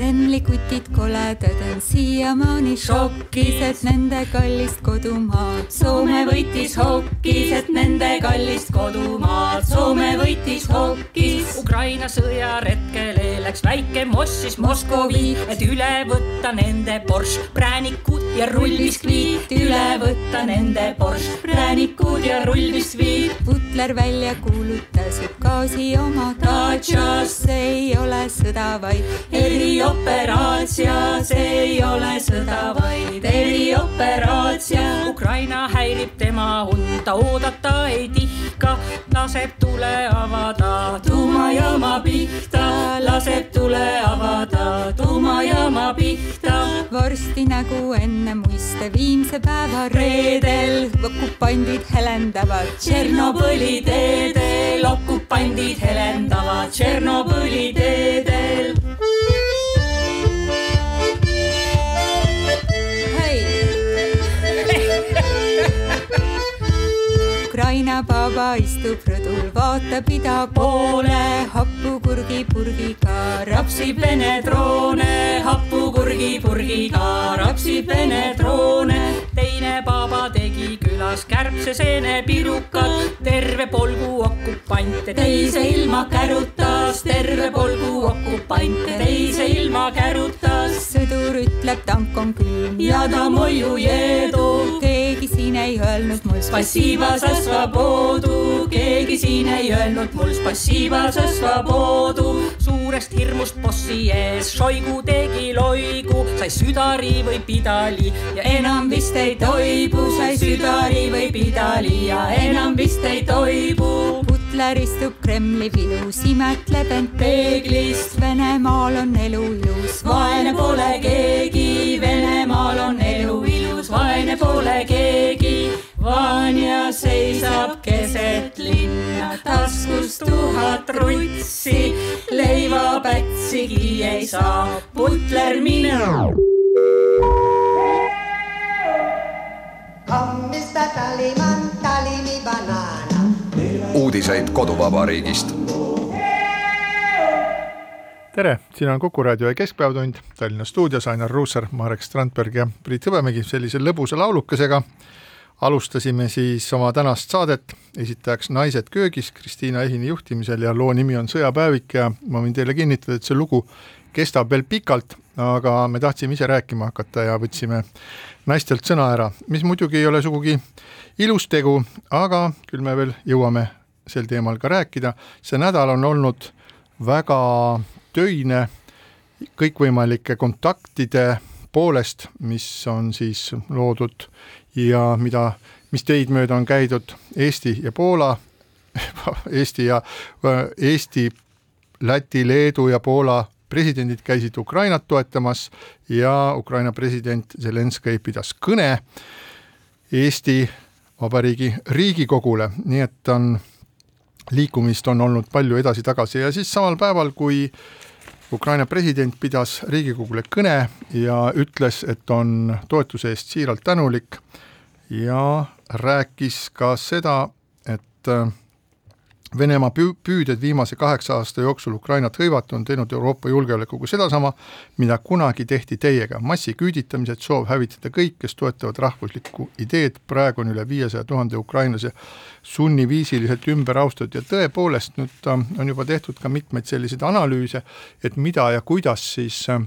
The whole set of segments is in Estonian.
Kremli kutid koledad on siiamaani šokis, et nende kallist kodumaad Soome võitis hokis, et nende kallist kodumaad Soome võitis hokis. Ukraina sõjaretkel läks väike Mossis Moskovi, et üle võtta nende Porsche, präänikud ja rullbiskviit, üle võtta nende Porsche, präänikud ja rullbiskviit. Putler välja kuulutas, et gaasi oma see ei ole sõda, vaid eri erioperatsia, see ei ole sõda, vaid erioperatsia. Ukraina häirib tema und, ta oodata ei tihka, laseb tule avada tuumajaama pihta, laseb tule avada tuumajaama pihta. varsti nagu enne muiste viimse päeva reedel. Okupandid helendavad Tšernobõli teedel, okupandid helendavad Tšernobõli teedel Ukraina baba istub rõdul, vaatab ida poole, hapukurgipurgiga rapsib Vene droone, hapukurgipurgiga rapsib Vene droone. teine baba tegi külas kärbseseene pirukad, terve polgu okupante teise ilma kärutas, terve polgu okupante teise ilma kärutas. sõdur ütleb, tank on külm ja ta moju jeedu, keegi siin ei öelnud mul spassiiva sa svoboodu, keegi siin ei öelnud mul spassiiva sa svoboodu. suurest hirmust bossi ees Šoigu tegi loigu, sai südari või pidali ja enam vist ei toibu, sai südari või pidali ja enam vist ei toibu. Putler istub Kremli vilus, imetleb end peeglist, Venemaal on elu ilus, vaene pole keegi, Venemaal on elu ilus, vaene pole keegi Vanja seisab keset linna, taskus tuhat rutsi, leivapätsigi ei saa. Putler minna. uudiseid koduvabariigist. tere, siin on Kuku raadio ja Keskpäevatund, Tallinna stuudios Ainar Ruussaar, Marek Strandberg ja Priit Hõbemägi sellise lõbusa laulukesega alustasime siis oma tänast saadet, esitajaks Naised köögis Kristiina Ehini juhtimisel ja loo nimi on Sõjapäevik ja ma võin teile kinnitada, et see lugu kestab veel pikalt, aga me tahtsime ise rääkima hakata ja võtsime naistelt sõna ära, mis muidugi ei ole sugugi ilus tegu, aga küll me veel jõuame sel teemal ka rääkida. see nädal on olnud väga töine kõikvõimalike kontaktide poolest, mis on siis loodud ja mida, mis teid mööda on käidud Eesti ja Poola Eesti ja Eesti, Läti, Leedu ja Poola presidendid käisid Ukrainat toetamas ja Ukraina president Zelenskõi pidas kõne Eesti Vabariigi Riigikogule, nii et on, liikumist on olnud palju edasi-tagasi ja siis samal päeval, kui Ukraina president pidas Riigikogule kõne ja ütles, et on toetuse eest siiralt tänulik ja rääkis ka seda, et Venemaa püü-, püüded viimase kaheksa aasta jooksul Ukrainat hõivata on teinud Euroopa julgeolekuga sedasama, mida kunagi tehti teiega, massiküüditamised, soov hävitada kõik, kes toetavad rahvuslikku ideed, praegu on üle viiesaja tuhande ukrainlase sunniviisiliselt ümber austatud. Ja tõepoolest nüüd äh, on juba tehtud ka mitmeid selliseid analüüse, et mida ja kuidas siis äh,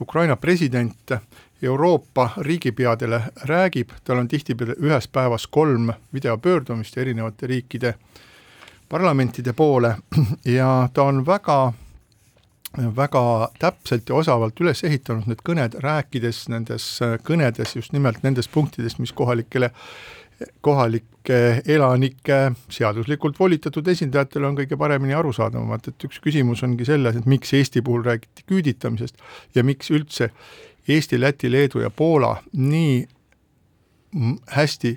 Ukraina president Euroopa riigipeadele räägib, tal on tihtipeale ühes päevas kolm videopöördumist erinevate riikide parlamentide poole ja ta on väga väga täpselt ja osavalt üles ehitanud need kõned, rääkides nendes kõnedes just nimelt nendest punktidest, mis kohalikele, kohalike elanike seaduslikult volitatud esindajatele on kõige paremini arusaadavamad, et üks küsimus ongi selles, et miks Eesti puhul räägiti küüditamisest ja miks üldse Eesti, Läti, Leedu ja Poola nii hästi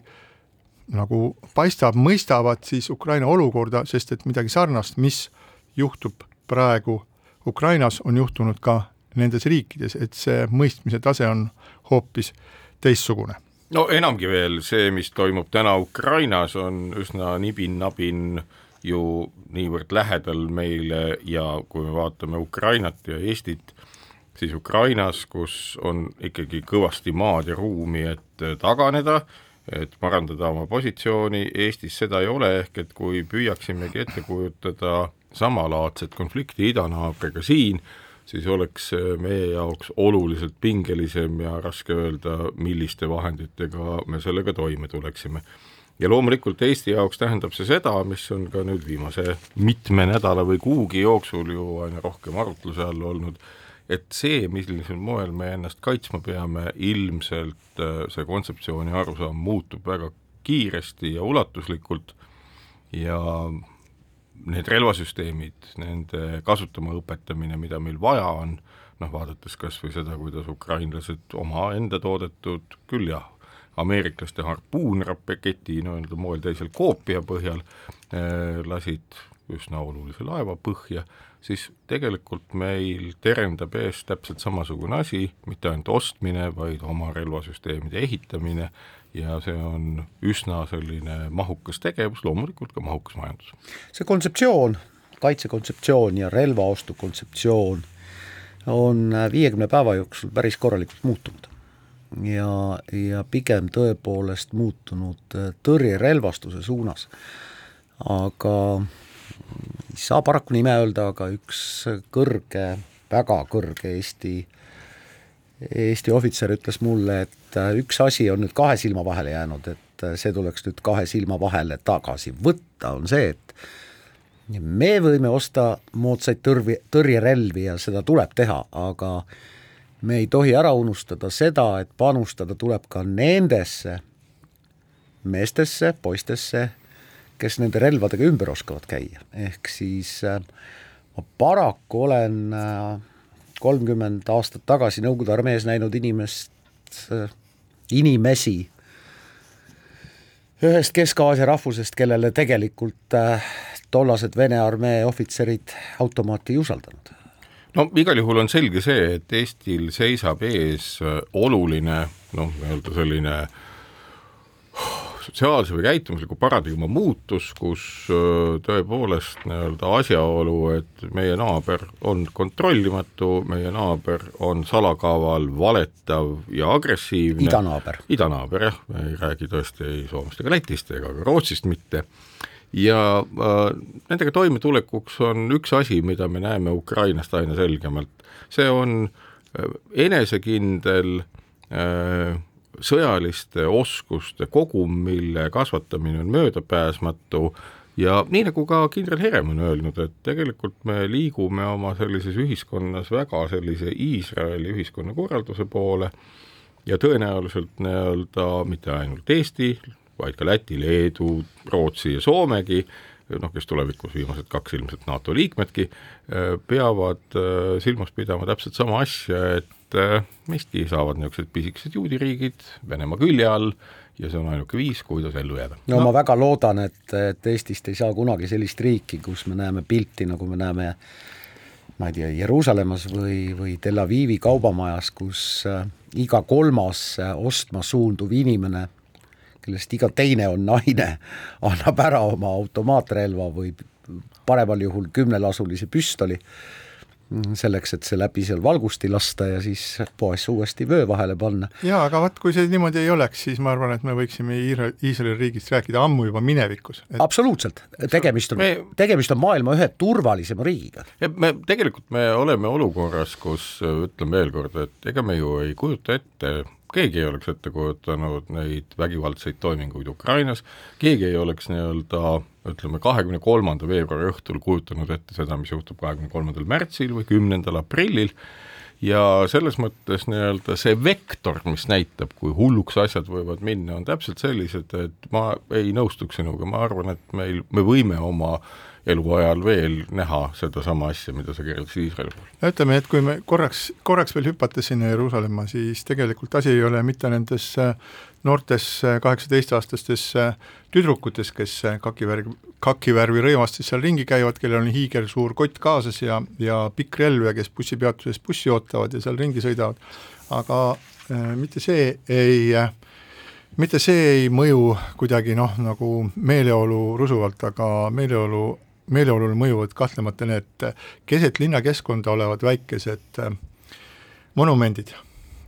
nagu paistab, mõistavad siis Ukraina olukorda, sest et midagi sarnast, mis juhtub praegu Ukrainas, on juhtunud ka nendes riikides, et see mõistmise tase on hoopis teistsugune. no enamgi veel, see, mis toimub täna Ukrainas, on üsna nibin-nabin ju niivõrd lähedal meile ja kui me vaatame Ukrainat ja Eestit, siis Ukrainas, kus on ikkagi kõvasti maad ja ruumi, et taganeda, et parandada oma positsiooni, Eestis seda ei ole, ehk et kui püüaksimegi ette kujutada samalaadset konflikti idanaabriga siin, siis oleks meie jaoks oluliselt pingelisem ja raske öelda, milliste vahenditega me sellega toime tuleksime. ja loomulikult Eesti jaoks tähendab see seda, mis on ka nüüd viimase mitme nädala või kuugi jooksul ju aina rohkem arutluse all olnud, et see, millisel moel me ennast kaitsma peame, ilmselt äh, see kontseptsioon ja arusaam muutub väga kiiresti ja ulatuslikult ja need relvasüsteemid, nende kasutama õpetamine, mida meil vaja on, noh vaadates kas või seda, kuidas ukrainlased omaenda toodetud, küll jah, ameeriklaste harpuunraketi nii-öelda moel teisel koopia põhjal eh, lasid üsna olulise laeva põhja, siis tegelikult meil terendab ees täpselt samasugune asi, mitte ainult ostmine, vaid oma relvasüsteemide ehitamine ja see on üsna selline mahukas tegevus, loomulikult ka mahukas majandus. see kontseptsioon, kaitsekontseptsioon ja relvaostu kontseptsioon on viiekümne päeva jooksul päris korralikult muutunud. ja, ja pigem tõepoolest muutunud tõrjerelvastuse suunas. aga ei saa paraku nime öelda, aga üks kõrge, väga kõrge Eesti Eesti ohvitser ütles mulle, et äh, üks asi on nüüd kahe silma vahele jäänud, et äh, see tuleks nüüd kahe silma vahele tagasi võtta, on see, et me võime osta moodsaid tõrvi, tõrjerelvi ja seda tuleb teha, aga me ei tohi ära unustada seda, et panustada tuleb ka nendesse meestesse, poistesse, kes nende relvadega ümber oskavad käia, ehk siis äh, ma paraku olen äh, kolmkümmend aastat tagasi Nõukogude armees näinud inimest, inimesi ühest Kesk-Aasia rahvusest, kellele tegelikult äh, tollased Vene armee ohvitserid automaati ei usaldanud. no igal juhul on selge see, et Eestil seisab ees äh, oluline noh, nii-öelda selline äh, sotsiaalse või käitumusliku paradigma muutus, kus tõepoolest nii-öelda asjaolu, et meie naaber on kontrollimatu, meie naaber on salakaaval, valetav ja agressiivne. idanaaber. idanaaber jah, me ei räägi tõesti ei Soomest ega Lätist ega ka Rootsist mitte ja äh, nendega toimetulekuks on üks asi, mida me näeme Ukrainast aina selgemalt, see on enesekindel äh, sõjaliste oskuste kogum, mille kasvatamine on möödapääsmatu. Ja nii, nagu ka kindral Herem on öelnud, et tegelikult me liigume oma sellises ühiskonnas väga sellise Iisraeli ühiskonnakorralduse poole ja tõenäoliselt nii-öelda mitte ainult Eesti, vaid ka Läti, Leedu, Rootsi ja Soomegi, noh, kes tulevikus viimased kaks ilmselt NATO liikmedki, peavad silmas pidama täpselt sama asja, et et äh, meistki saavad niisugused pisikesed juudiriigid Venemaa külje all ja see on ainuke viis, kuidas ellu jääda. no ma väga loodan, et, et Eestist ei saa kunagi sellist riiki, kus me näeme pilti, nagu me näeme ma ei tea, Jeruusalemmas või, või Tel Avivi kaubamajas, kus äh, iga kolmas äh, ostma suunduv inimene, kellest iga teine on naine, annab ära oma automaatrelva või paremal juhul kümnelasulise püstoli selleks, et see läbi seal valgusti lasta ja siis poes uuesti vöö vahele panna. jaa, aga vot kui see niimoodi ei oleks, siis ma arvan, et me võiksime Iisraeli riigist rääkida ammu juba minevikus et.... absoluutselt, tegemist on me..., tegemist on maailma ühe turvalisema riigiga. me tegelikult, me oleme olukorras, kus ütlen veel kord, et ega me ju ei kujuta ette keegi ei oleks ette kujutanud neid vägivaldseid toiminguid Ukrainas, keegi ei oleks nii-öelda ütleme, kahekümne kolmanda veebruari õhtul kujutanud ette seda, mis juhtub kahekümne kolmandal märtsil või kümnendal aprillil, ja selles mõttes nii-öelda see vektor, mis näitab, kui hulluks asjad võivad minna, on täpselt sellised, et ma ei nõustuks sinuga, ma arvan, et meil, me võime oma eluajal veel näha sedasama asja, mida sa kirjeldasid Iisraeli puhul. no ütleme, et kui me korraks, korraks veel hüpata sinna Jeruusalemma, siis tegelikult asi ei ole mitte nendes äh, noortes äh, kaheksateistaastastes äh, tüdrukutes, kes kakivärv, kakivärvi rõivastes seal ringi käivad, kellel on hiigelsuur kott kaasas ja, ja pikk relv ja kes bussipeatuses bussi ootavad ja seal ringi sõidavad, aga äh, mitte see ei äh, mitte see ei mõju kuidagi noh, nagu meeleolu rusuvalt, aga meeleolu meeleolule mõjuvad kahtlemata need keset linnakeskkonda olevad väikesed äh, monumendid,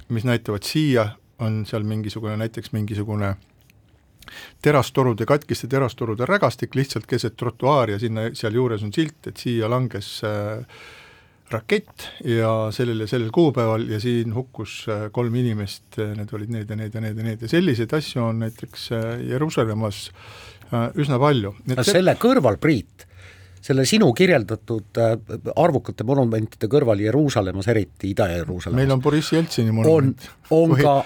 mis näitavad siia, on seal mingisugune, näiteks mingisugune terastorude, katkiste terastorude rägastik lihtsalt keset trotuaari ja sinna, sealjuures on silt, et siia langes äh, rakett ja sellel ja sellel kuupäeval ja siin hukkus äh, kolm inimest, need olid need ja need ja need ja need ja selliseid asju on näiteks Jeruusalemmas üsna palju. no selle kõrval, Priit, selle sinu kirjeldatud äh, arvukate monumentide kõrval Jeruusalemmas, eriti Ida-Jeruusalemmas meil on Boriss Jeltsini monument. on, on ka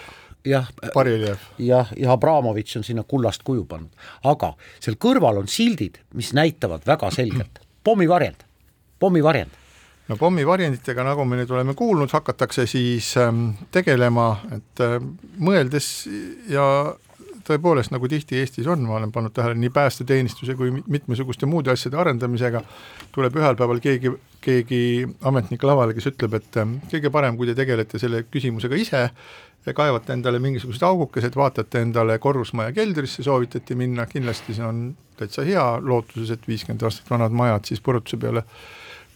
jah, jah, ja Abramovitš on sinna kullast kuju pannud, aga seal kõrval on sildid, mis näitavad väga selgelt pommivarjend, pommivarjend. No pommivarjenditega, nagu me nüüd oleme kuulnud, hakatakse siis ähm, tegelema, et äh, mõeldes ja tõepoolest, nagu tihti Eestis on, ma olen pannud tähele nii päästeteenistuse kui mitmesuguste muude asjade arendamisega, tuleb ühel päeval keegi, keegi ametnik lavale, kes ütleb, et ähm, kõige parem, kui te tegelete selle küsimusega ise, kaevate endale mingisugused augukesed, vaatate endale korrusmaja keldrisse, soovitati minna, kindlasti see on täitsa hea, lootuses, et viiskümmend aastat vanad majad siis purutuse peale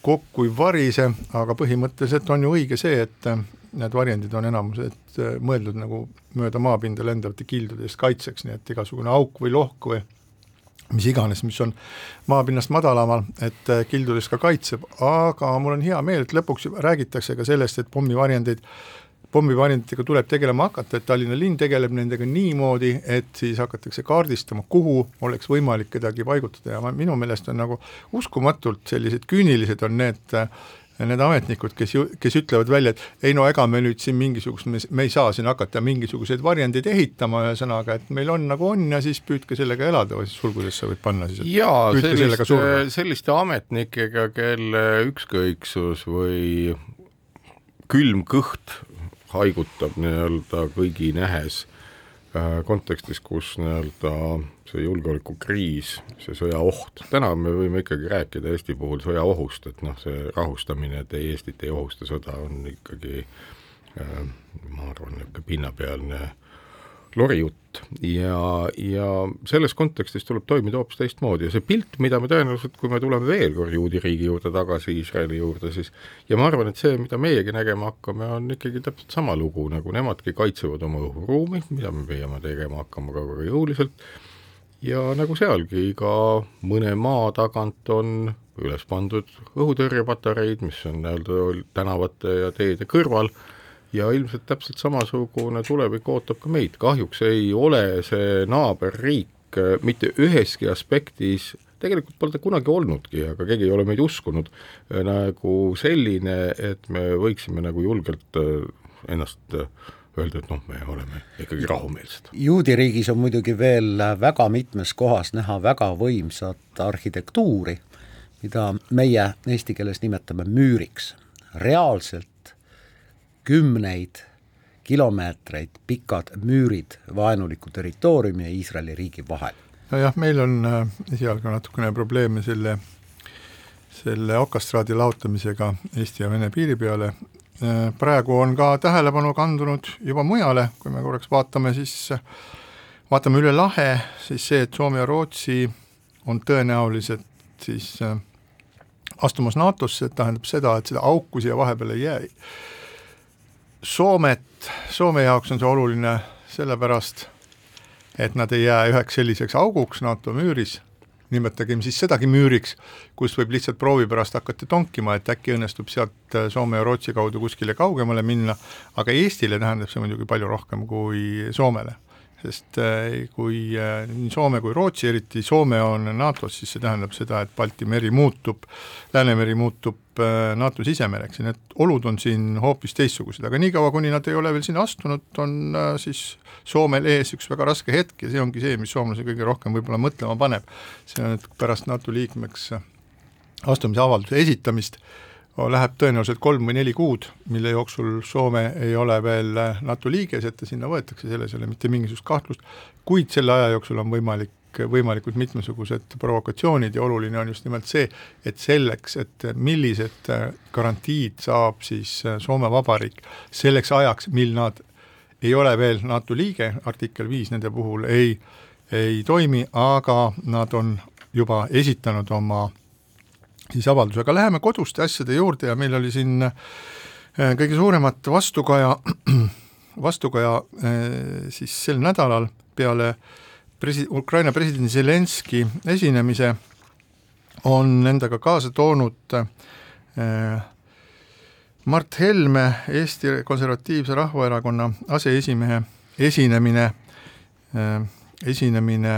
kokku ei varise, aga põhimõtteliselt on ju õige see, et need varjendid on enamused äh, mõeldud nagu mööda maapinda lendavate kildude eest kaitseks, nii et igasugune auk või lohk või mis iganes, mis on maapinnast madalamal, et äh, kildudest ka kaitseb, aga mul on hea meel, et lõpuks räägitakse ka sellest, et pommivarjendeid, pommivarjenditega tuleb tegelema hakata, et Tallinna linn tegeleb nendega niimoodi, et siis hakatakse kaardistama, kuhu oleks võimalik kedagi paigutada. Ja ma, minu meelest on nagu uskumatult sellised küünilised on need äh, need ametnikud, kes ju, kes ütlevad välja, et ei no ega me nüüd siin mingisugust, me ei saa siin hakata mingisuguseid varjendeid ehitama, ühesõnaga, et meil on nagu on ja siis püüdke sellega elada või siis sulgudesse võid panna siis, et jaa, selliste, selliste ametnikega, kelle ükskõiksus või külm kõht haigutab nii-öelda kõigi nähes äh, kontekstis, kus nii-öelda see julgeolekukriis, see sõjaoht, täna me võime ikkagi rääkida Eesti puhul sõjaohust, et noh, see rahustamine, et ei, Eestit ei ohusta sõda, on ikkagi äh, ma arvan, niisugune pinnapealne lorijutt ja, ja selles kontekstis tuleb toimida hoopis teistmoodi. Ja see pilt, mida me tõenäoliselt, kui me tuleme veel kord juudi riigi juurde tagasi, Iisraeli juurde, siis ja ma arvan, et see, mida meiegi nägema hakkame, on ikkagi täpselt sama lugu, nagu nemadki kaitsevad oma õhuruumi, mida me püüame tegema hakkama ka väga jõuliselt. Ja nagu sealgi, iga mõne maa tagant on üles pandud õhutõrjepatareid, mis on nii-öelda tänavate ja teede kõrval, ja ilmselt täpselt samasugune tulevik ootab ka meid, kahjuks ei ole see naaberriik äh, mitte üheski aspektis tegelikult pole ta kunagi olnudki, aga keegi ei ole meid uskunud äh, nagu selline, et me võiksime nagu julgelt äh, ennast öelda, et noh, me oleme ikkagi rahumeelsed. juudi riigis on muidugi veel väga mitmes kohas näha väga võimsat arhitektuuri, mida meie eesti keeles nimetame müüriks. reaalselt kümneid kilomeetreid pikad müürid vaenuliku territooriumi ja Iisraeli riigi vahel. nojah, meil on äh, esialgu natukene probleeme selle selle okastraadi laotamisega Eesti ja Vene piiri peale, Äh, praegu on ka tähelepanu kandunud juba mujale, kui me korraks vaatame, siis vaatame üle lahe, siis see, et Soome ja Rootsi on tõenäoliselt siis äh, astumas NATO-sse, tähendab seda, et seda auku siia vahepeale ei jää. Soomet, Soome jaoks on see oluline sellepärast, et nad ei jää üheks selliseks auguks NATO müüris. Nimetagem siis sedagi müüriks, kus võib lihtsalt proovi pärast hakata tonkima, et äkki õnnestub sealt äh, Soome ja Rootsi kaudu kuskile kaugemale minna, aga Eestile tähendab see muidugi palju rohkem kui Soomele sest äh, kui äh, nii Soome kui Rootsi, eriti Soome on NATO-s, siis see tähendab seda, et Balti meri muutub, Läänemeri muutub äh, NATO sisemereks ja need olud on siin hoopis teistsugused, aga niikaua, kuni nad ei ole veel sinna astunud, on siis Soomel ees üks väga raske hetk ja see ongi see, mis soomlasi kõige rohkem võib-olla mõtlema paneb. see on, et pärast NATO liikmeks astumisavalduse esitamist, läheb tõenäoliselt kolm või neli kuud, mille jooksul Soome ei ole veel NATO liige, et ta sinna võetakse, selles ei ole mitte mingisugust kahtlust, kuid selle aja jooksul on võimalik võimalikud mitmesugused provokatsioonid ja oluline on just nimelt see, et selleks, et millised garantiid saab siis Soome Vabariik selleks ajaks, mil nad ei ole veel NATO liige, artikkel viis nende puhul ei, ei toimi, aga nad on juba esitanud oma siis avalduse, aga läheme koduste asjade juurde ja meil oli siin äh, kõige suuremat vastukaja, vastukaja äh, siis sel nädalal peale presi-, Ukraina presidendi Zelenski esinemise on endaga kaasa toonud äh, Mart Helme, Eesti Konservatiivse Rahvaerakonna aseesimehe esinemine, esinemine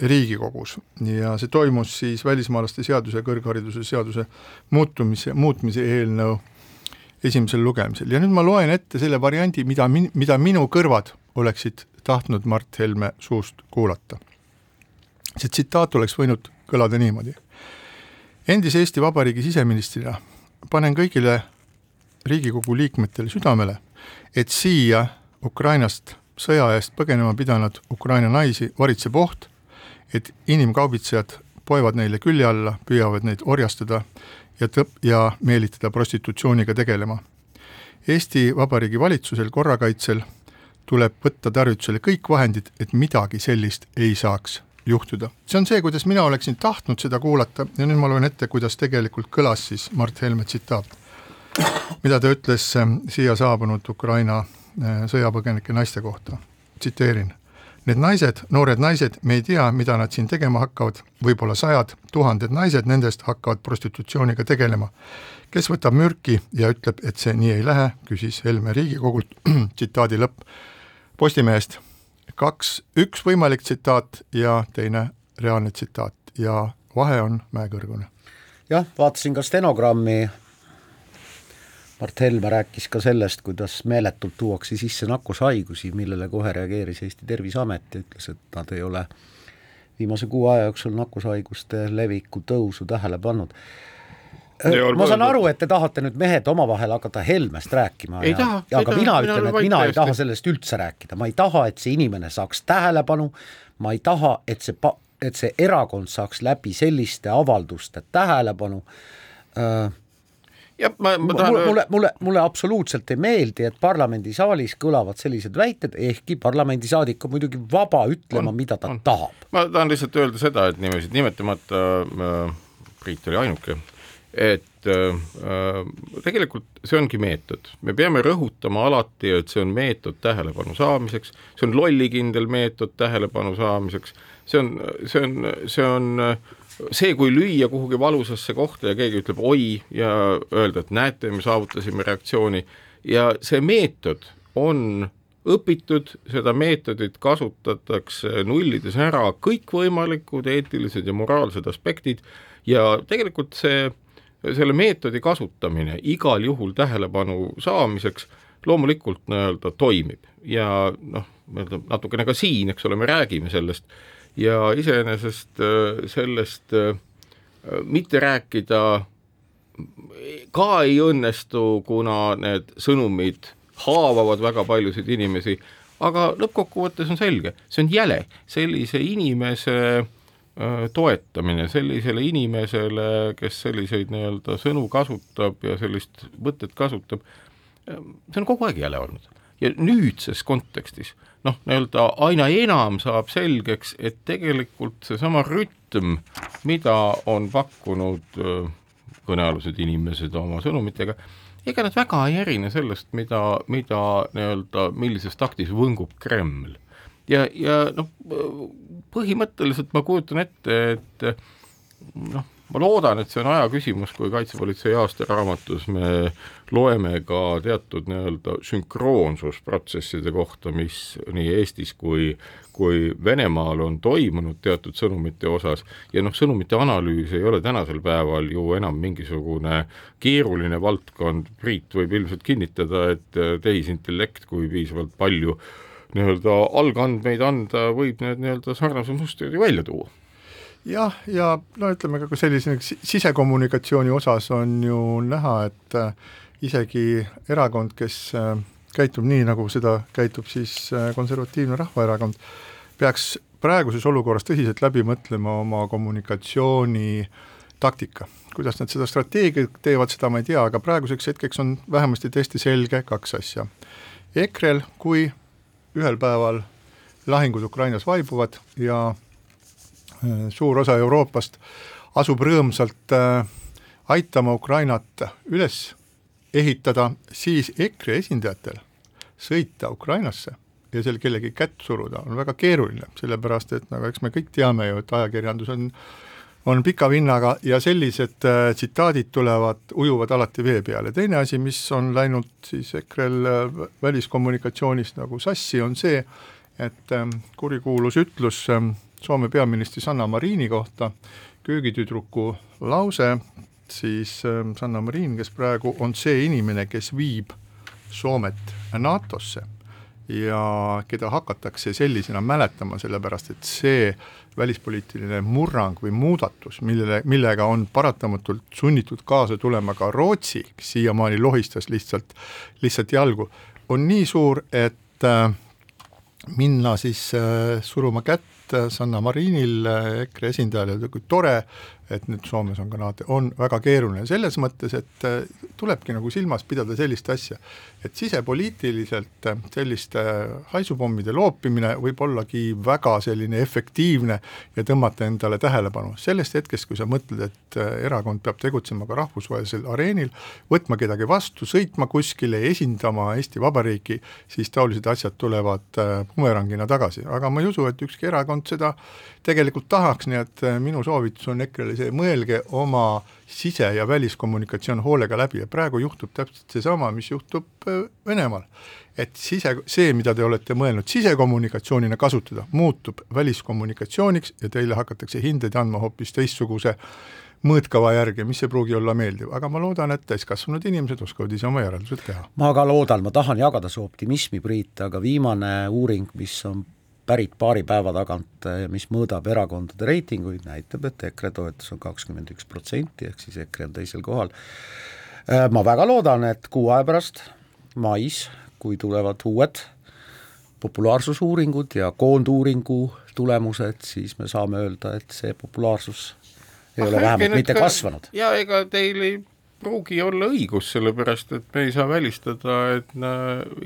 Riigikogus ja see toimus siis välismaalaste seaduse kõrghariduse seaduse muutumise, muutmise eelnõu esimesel lugemisel ja nüüd ma loen ette selle variandi, mida min-, mida minu kõrvad oleksid tahtnud Mart Helme suust kuulata. see tsitaat oleks võinud kõlada niimoodi. endise Eesti Vabariigi siseministrina panen kõigile Riigikogu liikmetele südamele, et siia Ukrainast sõja eest põgenema pidanud Ukraina naisi varitseb oht, et inimkaubitsejad poevad neile külje alla, püüavad neid orjastada ja tõp- ja meelitada prostitutsiooniga tegelema. Eesti Vabariigi valitsusel, korrakaitsel tuleb võtta tarvitusele kõik vahendid, et midagi sellist ei saaks juhtuda. see on see, kuidas mina oleksin tahtnud seda kuulata ja nüüd ma loen ette, kuidas tegelikult kõlas siis Mart Helme tsitaat, mida ta ütles äh, siia saabunud Ukraina äh, sõjapõgenike naiste kohta, tsiteerin Need naised, noored naised, me ei tea, mida nad siin tegema hakkavad, võib-olla sajad, tuhanded naised nendest hakkavad prostitutsiooniga tegelema. kes võtab mürki ja ütleb, et see nii ei lähe, küsis Helme Riigikogult, tsitaadi lõpp, Postimehest. kaks, üks võimalik tsitaat ja teine reaalne tsitaat ja vahe on mäekõrgune. jah, vaatasin ka stenogrammi Mart Helme rääkis ka sellest, kuidas meeletult tuuakse sisse nakkushaigusi, millele kohe reageeris Eesti Terviseamet ja ütles, et nad ei ole viimase kuu aja jooksul nakkushaiguste leviku tõusu tähele pannud. ma saan aru, et te tahate nüüd mehed omavahel hakata Helmest rääkima aga taha, mina ütlen, et mina ei taha sellest üldse rääkida, ma ei taha, et see inimene saaks tähelepanu, ma ei taha, et see pa-, et see erakond saaks läbi selliste avalduste tähelepanu. Äh, jah, ma, ma tahan mulle, mulle, mulle, mulle absoluutselt ei meeldi, et parlamendisaalis kõlavad sellised väited, ehkki parlamendisaadik on muidugi vaba ütlema, mida ta on. tahab. ma tahan lihtsalt öelda seda, et nimesid nimetamata äh, Priit oli ainuke, et äh, tegelikult see ongi meetod, me peame rõhutama alati, et see on meetod tähelepanu saamiseks, see on lollikindel meetod tähelepanu saamiseks, see on, see on, see on see, kui lüüa kuhugi valusasse kohta ja keegi ütleb oi ja öelda, et näete, me saavutasime reaktsiooni. Ja see meetod on õpitud, seda meetodit kasutatakse nullides ära kõikvõimalikud eetilised ja moraalsed aspektid. Ja tegelikult see, selle meetodi kasutamine igal juhul tähelepanu saamiseks loomulikult nii-öelda toimib. Ja noh, nii-öelda natukene ka siin, eks ole, me räägime sellest ja iseenesest äh, sellest äh, mitte rääkida ka ei õnnestu, kuna need sõnumid haavavad väga paljusid inimesi, aga lõppkokkuvõttes on selge, see on jäle, sellise inimese äh, toetamine sellisele inimesele, kes selliseid nii-öelda sõnu kasutab ja sellist mõtet kasutab, see on kogu aeg jäle olnud. Ja nüüdses kontekstis noh, nii-öelda aina enam saab selgeks, et tegelikult seesama rütm, mida on pakkunud öö, kõnealused inimesed oma sõnumitega, ega nad väga ei erine sellest, mida, mida nii-öelda, millises taktis võngub Kreml. ja, ja noh, põhimõtteliselt ma kujutan ette, et noh, ma loodan, et see on aja küsimus, kui Kaitsepolitsei aastaraamatus me loeme ka teatud nii-öelda sünkroonsusprotsesside kohta, mis nii Eestis kui kui Venemaal on toimunud teatud sõnumite osas. Ja noh, sõnumite analüüs ei ole tänasel päeval ju enam mingisugune keeruline valdkond, Priit võib ilmselt kinnitada, et tehisintellekt, kui piisavalt palju nii-öelda algandmeid anda, võib need nii-öelda sarnasusmustrid ju välja tuua jah, ja no ütleme ka sellise sisekommunikatsiooni osas on ju näha, et äh, isegi erakond, kes äh, käitub nii, nagu seda käitub siis äh, Konservatiivne Rahvaerakond, peaks praeguses olukorras tõsiselt läbi mõtlema oma kommunikatsiooni taktika. kuidas nad seda strateegiat teevad, seda ma ei tea, aga praeguseks hetkeks on vähemasti täiesti selge kaks asja. EKRE-l, kui ühel päeval lahingud Ukrainas vaibuvad ja suur osa Euroopast asub rõõmsalt äh, aitama Ukrainat üles ehitada, siis EKRE esindajatel sõita Ukrainasse ja seal kellegi kätt suruda on väga keeruline, sellepärast et nagu eks me kõik teame ju, et ajakirjandus on on pika vinnaga ja sellised äh, tsitaadid tulevad, ujuvad alati vee peale, teine asi, mis on läinud siis EKRE-l äh, väliskommunikatsioonis nagu sassi, on see, et äh, kurikuulus ütlus äh, Soome peaministri Sanna Marini kohta, köögitüdruku lause, siis ähm, Sanna Marin, kes praegu on see inimene, kes viib Soomet NATO-sse ja keda hakatakse sellisena mäletama, sellepärast et see välispoliitiline murrang või muudatus, millele, millega on paratamatult sunnitud kaasa tulema ka Rootsi, kes siiamaani lohistas lihtsalt, lihtsalt jalgu, on nii suur, et äh, minna siis äh, suruma kätt Sanna Marinil, äh, EKRE esindajal, kui tore, et nüüd Soomes on ka NATO, on väga keeruline selles mõttes, et äh, tulebki nagu silmas pidada sellist asja, et sisepoliitiliselt äh, selliste haisupommide loopimine võib ollagi väga selline efektiivne ja tõmmata endale tähelepanu. sellest hetkest, kui sa mõtled, et erakond peab tegutsema ka rahvusvahelisel areenil, võtma kedagi vastu, sõitma kuskile, esindama Eesti Vabariiki, siis taolised asjad tulevad bumerangina tagasi, aga ma ei usu, et ükski erakond seda tegelikult tahaks, nii et minu soovitus on EKRE-le see, mõelge oma sise- ja väliskommunikatsioon hoolega läbi ja praegu juhtub täpselt seesama, mis juhtub äh, Venemaal. et sise, see, mida te olete mõelnud sisekommunikatsioonina kasutada, muutub väliskommunikatsiooniks ja teile hakatakse hindeid andma hoopis teistsuguse mõõtkava järgi, mis ei pruugi olla meeldiv, aga ma loodan, et täiskasvanud inimesed oskavad ise oma järeldused teha. ma ka loodan, ma tahan jagada su optimismi, Priit, aga viimane uuring, mis on pärit paari päeva tagant, mis mõõdab erakondade reitinguid, näitab, et EKRE toetus on kakskümmend üks protsenti, ehk siis EKRE on teisel kohal. Äh, ma väga loodan, et kuu aja pärast, mais, kui tulevad uued populaarsusuuringud ja koonduuringu tulemused, siis me saame öelda, et see populaarsus ei ah, ole vähemalt mitte ka, kasvanud. ja ega teil ei pruugi olla õigus, sellepärast et me ei saa välistada, et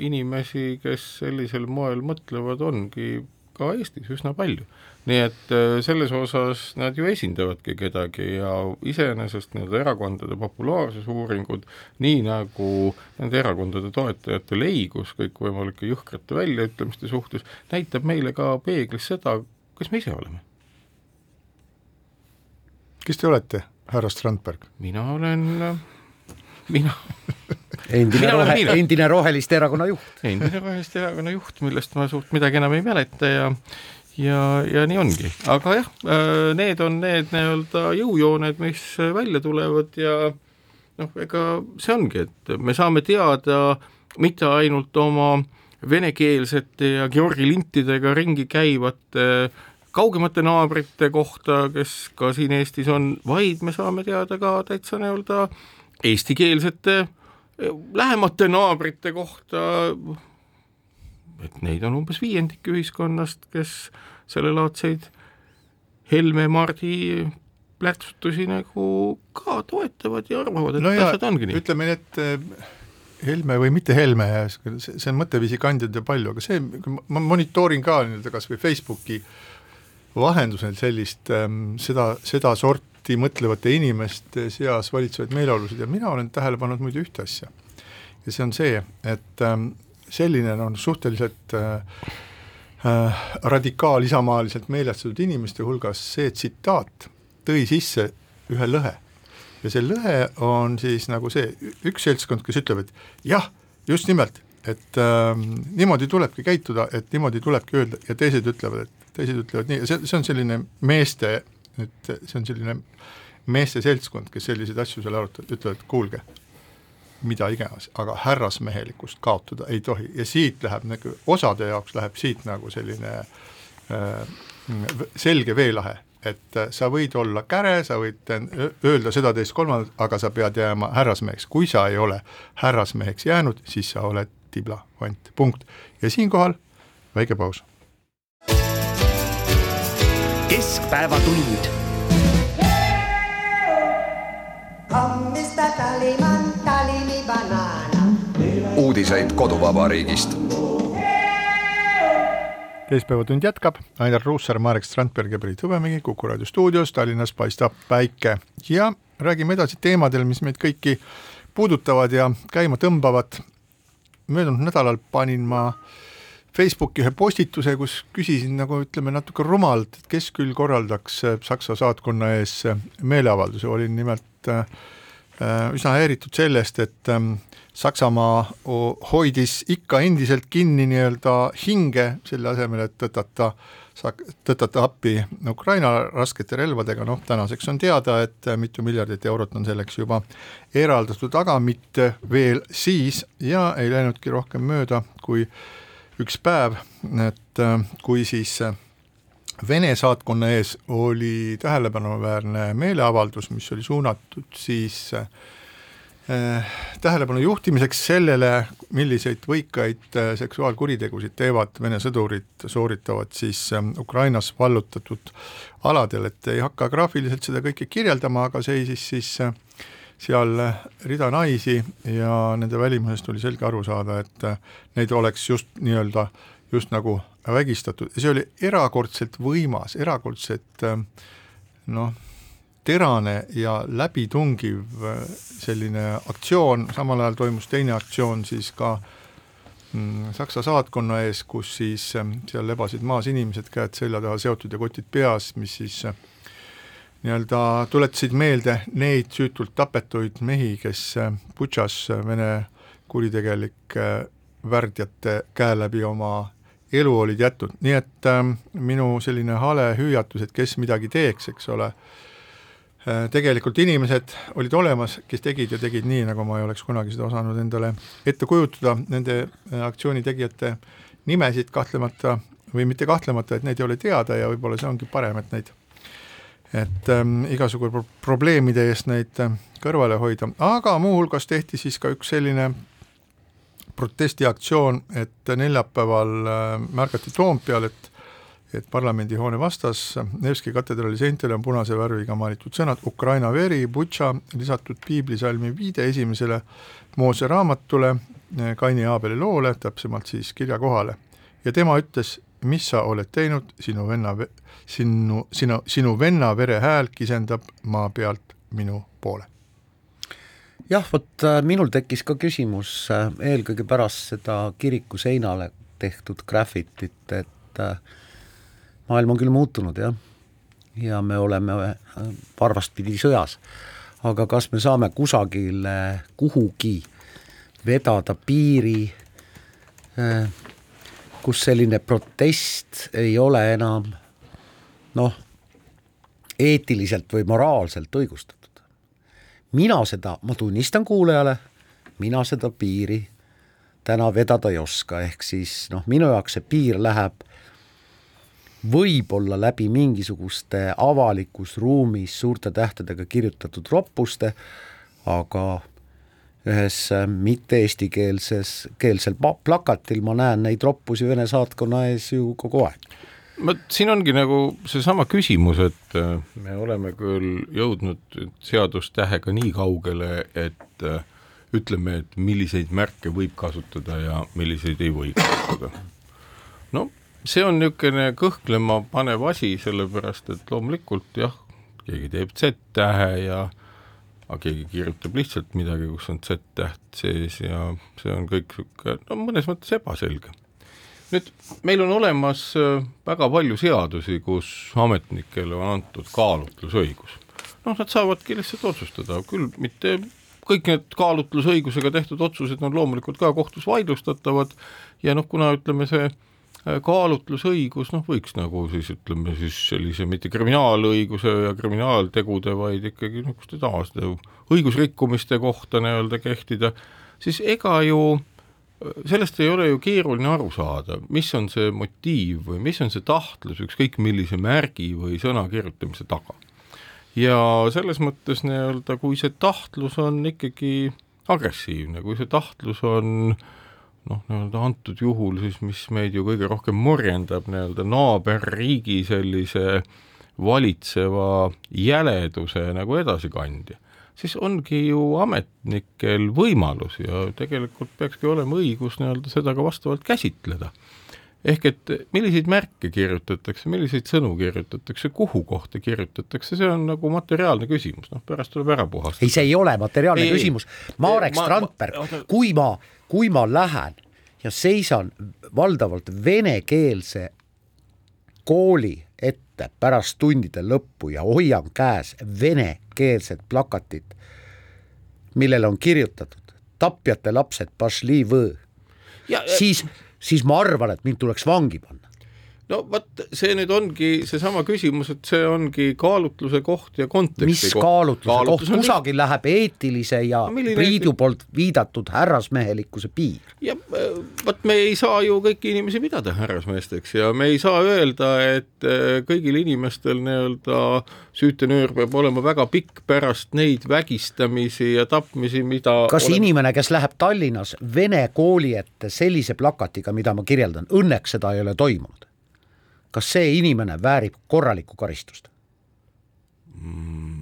inimesi, kes sellisel moel mõtlevad, ongi ka Eestis üsna palju. nii et äh, selles osas nad ju esindavadki kedagi ja iseenesest need erakondade populaarsusuuringud, nii nagu nende erakondade toetajate leigus kõikvõimalike jõhkrate väljaütlemiste suhtes, näitab meile ka peeglis seda, kes me ise oleme. kes te olete, härra Strandberg? mina olen, mina endine rohe, endine Roheliste erakonna juht. endine Roheliste erakonna juht, millest ma suurt midagi enam ei mäleta ja ja, ja nii ongi, aga jah, äh, need on need nii-öelda jõujooned, mis välja tulevad ja noh, ega see ongi, et me saame teada mitte ainult oma venekeelsete ja Georgi lintidega ringi käivate kaugemate naabrite kohta, kes ka siin Eestis on, vaid me saame teada ka täitsa nii-öelda eestikeelsete äh, lähemate naabrite kohta, et neid on umbes viiendik ühiskonnast, kes sellelaadseid Helme-Mardi plärtsutusi nagu ka toetavad ja arvavad, et no ja, asjad ongi nii. ütleme nii, et eh, Helme või mitte Helme, see on mõtteviisi kandjad ja palju, aga see, ma monitoorin ka nii-öelda kas või Facebooki vahendusel sellist, ehm, seda, seda sorti lahti mõtlevate inimeste seas valitsevaid meeleolusid ja mina olen tähele pannud muide ühte asja. ja see on see, et ähm, selline on suhteliselt äh, äh, radikaal-isamaaliselt meelestatud inimeste hulgas see tsitaat tõi sisse ühe lõhe. ja see lõhe on siis nagu see, üks seltskond, kes ütleb, et jah, just nimelt, et ähm, niimoodi tulebki käituda, et niimoodi tulebki öelda ja teised ütlevad, et teised ütlevad nii ja see, see on selline meeste et see on selline meeste seltskond, kes selliseid asju seal arutavad, ütlevad, kuulge, mida iganes, aga härrasmehelikkust kaotada ei tohi. Ja siit läheb nagu, osade jaoks läheb siit nagu selline äh, selge veelahe, et äh, sa võid olla käre, sa võid öelda seda, teist, kolmandat, aga sa pead jääma härrasmeheks, kui sa ei ole härrasmeheks jäänud, siis sa oled tibla, vant, punkt. ja siinkohal väike paus. keskpäevatund. uudiseid koduvabariigist keskpäevatund jätkab, Ainar Ruussaar, Marek Strandberg ja Priit Hõbemägi Kuku raadio stuudios, Tallinnas paistab päike ja räägime edasi teemadel, mis meid kõiki puudutavad ja käima tõmbavad. Möödunud nädalal panin ma Facebooki ühe postituse, kus küsisin nagu ütleme natuke rumalalt, et kes küll korraldaks Saksa saatkonna ees meeleavalduse, olin nimelt äh, üsna häiritud sellest, et ähm, Saksamaa hoidis ikka endiselt kinni nii-öelda hinge, selle asemel, et tõtata, tõtata appi Ukraina raskete relvadega, noh tänaseks on teada, et mitu miljardit eurot on selleks juba eraldatud, aga mitte veel siis ja ei läinudki rohkem mööda kui üks päev, et kui siis Vene saatkonna ees oli tähelepanuväärne meeleavaldus, mis oli suunatud siis äh, Äh, tähelepanu juhtimiseks sellele, milliseid võikaid äh, seksuaalkuritegusid teevad Vene sõdurid, sooritavad siis ähm, Ukrainas vallutatud aladel, et ei hakka graafiliselt seda kõike kirjeldama, aga seisis siis seal rida naisi ja nende välimusest oli selge aru saada, et neid oleks just nii-öelda, just nagu vägistatud. Ja see oli erakordselt võimas, erakordselt noh, terane ja läbitungiv äh, selline aktsioon, samal ajal toimus teine aktsioon siis ka mm, Saksa saatkonna ees, kus siis ähm, seal lebasid maas inimesed, käed selja taha seotud ja kotid peas, mis siis äh, nii-öelda tuletasid meelde neid süütult tapetuid mehi, kes äh, Butšas Vene kuritegelike värdjate käe läbi oma elu olid jätnud, nii et äh, minu selline hale hüüatus, et kes midagi teeks, eks ole äh,, Äh, tegelikult inimesed olid olemas, kes tegid ja tegid nii, nagu ma ei oleks kunagi seda osanud endale ette kujutada, nende äh, aktsiooni tegijate nimesid kahtlemata või mitte kahtlemata, et neid ei ole teada ja võib-olla see ongi parem, et neid, et ähm, igasugu pro probleemide eest neid äh, kõrvale hoida, aga muuhulgas tehti siis ka üks selline protestiaktsioon, et neljapäeval äh, märgati Toompeal, et et parlamendihoone vastas Nevski katedraali seintele on punase värviga maalitud sõnad Ukraina veri, Butša, lisatud piiblisalmi viide esimesele Moose raamatule, Kaini ja Aabeli loole, täpsemalt siis kirja kohale. ja tema ütles, mis sa oled teinud, sinu venna, sinu, sinu, sinu venna vere hääl kisendab maa pealt minu poole jah, vot äh, minul tekkis ka küsimus äh, eelkõige pärast seda kiriku seinale tehtud graffitit, et äh, maailm on küll muutunud jah, ja me oleme varvast pidi sõjas, aga kas me saame kusagile, kuhugi vedada piiri, eh, kus selline protest ei ole enam noh, eetiliselt või moraalselt õigustatud. mina seda, ma tunnistan kuulajale, mina seda piiri täna vedada ei oska, ehk siis noh, minu jaoks see piir läheb võib-olla läbi mingisuguste avalikus ruumis suurte tähtedega kirjutatud roppuste, aga ühes mitte-eestikeelses, keelsel plakatil ma näen neid roppusi Vene saatkonna ees ju kogu aeg. vot siin ongi nagu seesama küsimus, et äh, me oleme küll jõudnud seadustähega nii kaugele, et äh, ütleme, et milliseid märke võib kasutada ja milliseid ei või kasutada. no see on niisugune kõhklema panev asi, sellepärast et loomulikult jah, keegi teeb Z-tähe ja aga keegi kirjutab lihtsalt midagi, kus on Z-täht sees ja see on kõik niisugune no mõnes mõttes ebaselge. nüüd meil on olemas äh, väga palju seadusi, kus ametnikele on antud kaalutlusõigus. noh, nad saavadki lihtsalt otsustada, küll mitte kõik need kaalutlusõigusega tehtud otsused on loomulikult ka kohtus vaidlustatavad ja noh, kuna ütleme, see kaalutlusõigus, noh, võiks nagu siis ütleme siis sellise mitte kriminaalõiguse ja kriminaaltegude, vaid ikkagi niisuguste tavaliste õigusrikkumiste kohta nii-öelda kehtida, siis ega ju sellest ei ole ju keeruline aru saada, mis on see motiiv või mis on see tahtlus ükskõik millise märgi või sõna kirjutamise taga. ja selles mõttes nii-öelda, kui see tahtlus on ikkagi agressiivne, kui see tahtlus on noh, nii-öelda antud juhul siis, mis meid ju kõige rohkem morjendab, nii-öelda naaberriigi sellise valitseva jäleduse nagu edasikandja siis ongi ju ametnikel võimalus ja tegelikult peakski olema õigus nii-öelda seda ka vastavalt käsitleda. Ehk et milliseid märke kirjutatakse, milliseid sõnu kirjutatakse, kuhu kohta kirjutatakse, see on nagu materiaalne küsimus, noh pärast tuleb ära puhastada. ei, see ei ole materiaalne ei, küsimus, Marek ma, Strandberg, kui ma, kui ma lähen ja seisan valdavalt venekeelse kooli ette pärast tundide lõppu ja hoian käes venekeelset plakatit, millele on kirjutatud tapjate lapsed, siis, siis ma arvan, et mind tuleks vangi panna no vot, see nüüd ongi seesama küsimus, et see ongi kaalutluse koht ja konteksti mis koht. kaalutluse Kaalutlus koht, kusagil läheb eetilise ja no, Priidu poolt viidatud härrasmehelikkuse piir. ja äh, vot me ei saa ju kõiki inimesi pidada härrasmeesteks ja me ei saa öelda, et äh, kõigil inimestel nii-öelda süütenöör peab olema väga pikk pärast neid vägistamisi ja tapmisi, mida kas oleme... inimene, kes läheb Tallinnas vene kooli ette sellise plakatiga, mida ma kirjeldan, õnneks seda ei ole toimunud kas see inimene väärib korralikku karistust? Mm,?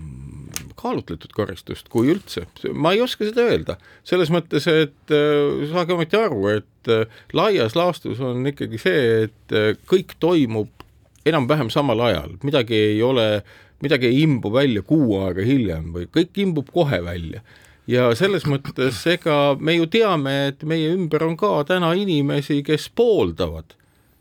kaalutletud karistust, kui üldse, ma ei oska seda öelda, selles mõttes, et äh, saage ometi aru, et äh, laias laastus on ikkagi see, et äh, kõik toimub enam-vähem samal ajal, midagi ei ole, midagi ei imbu välja kuu aega hiljem või kõik imbub kohe välja. Ja selles mõttes ega me ju teame, et meie ümber on ka täna inimesi, kes pooldavad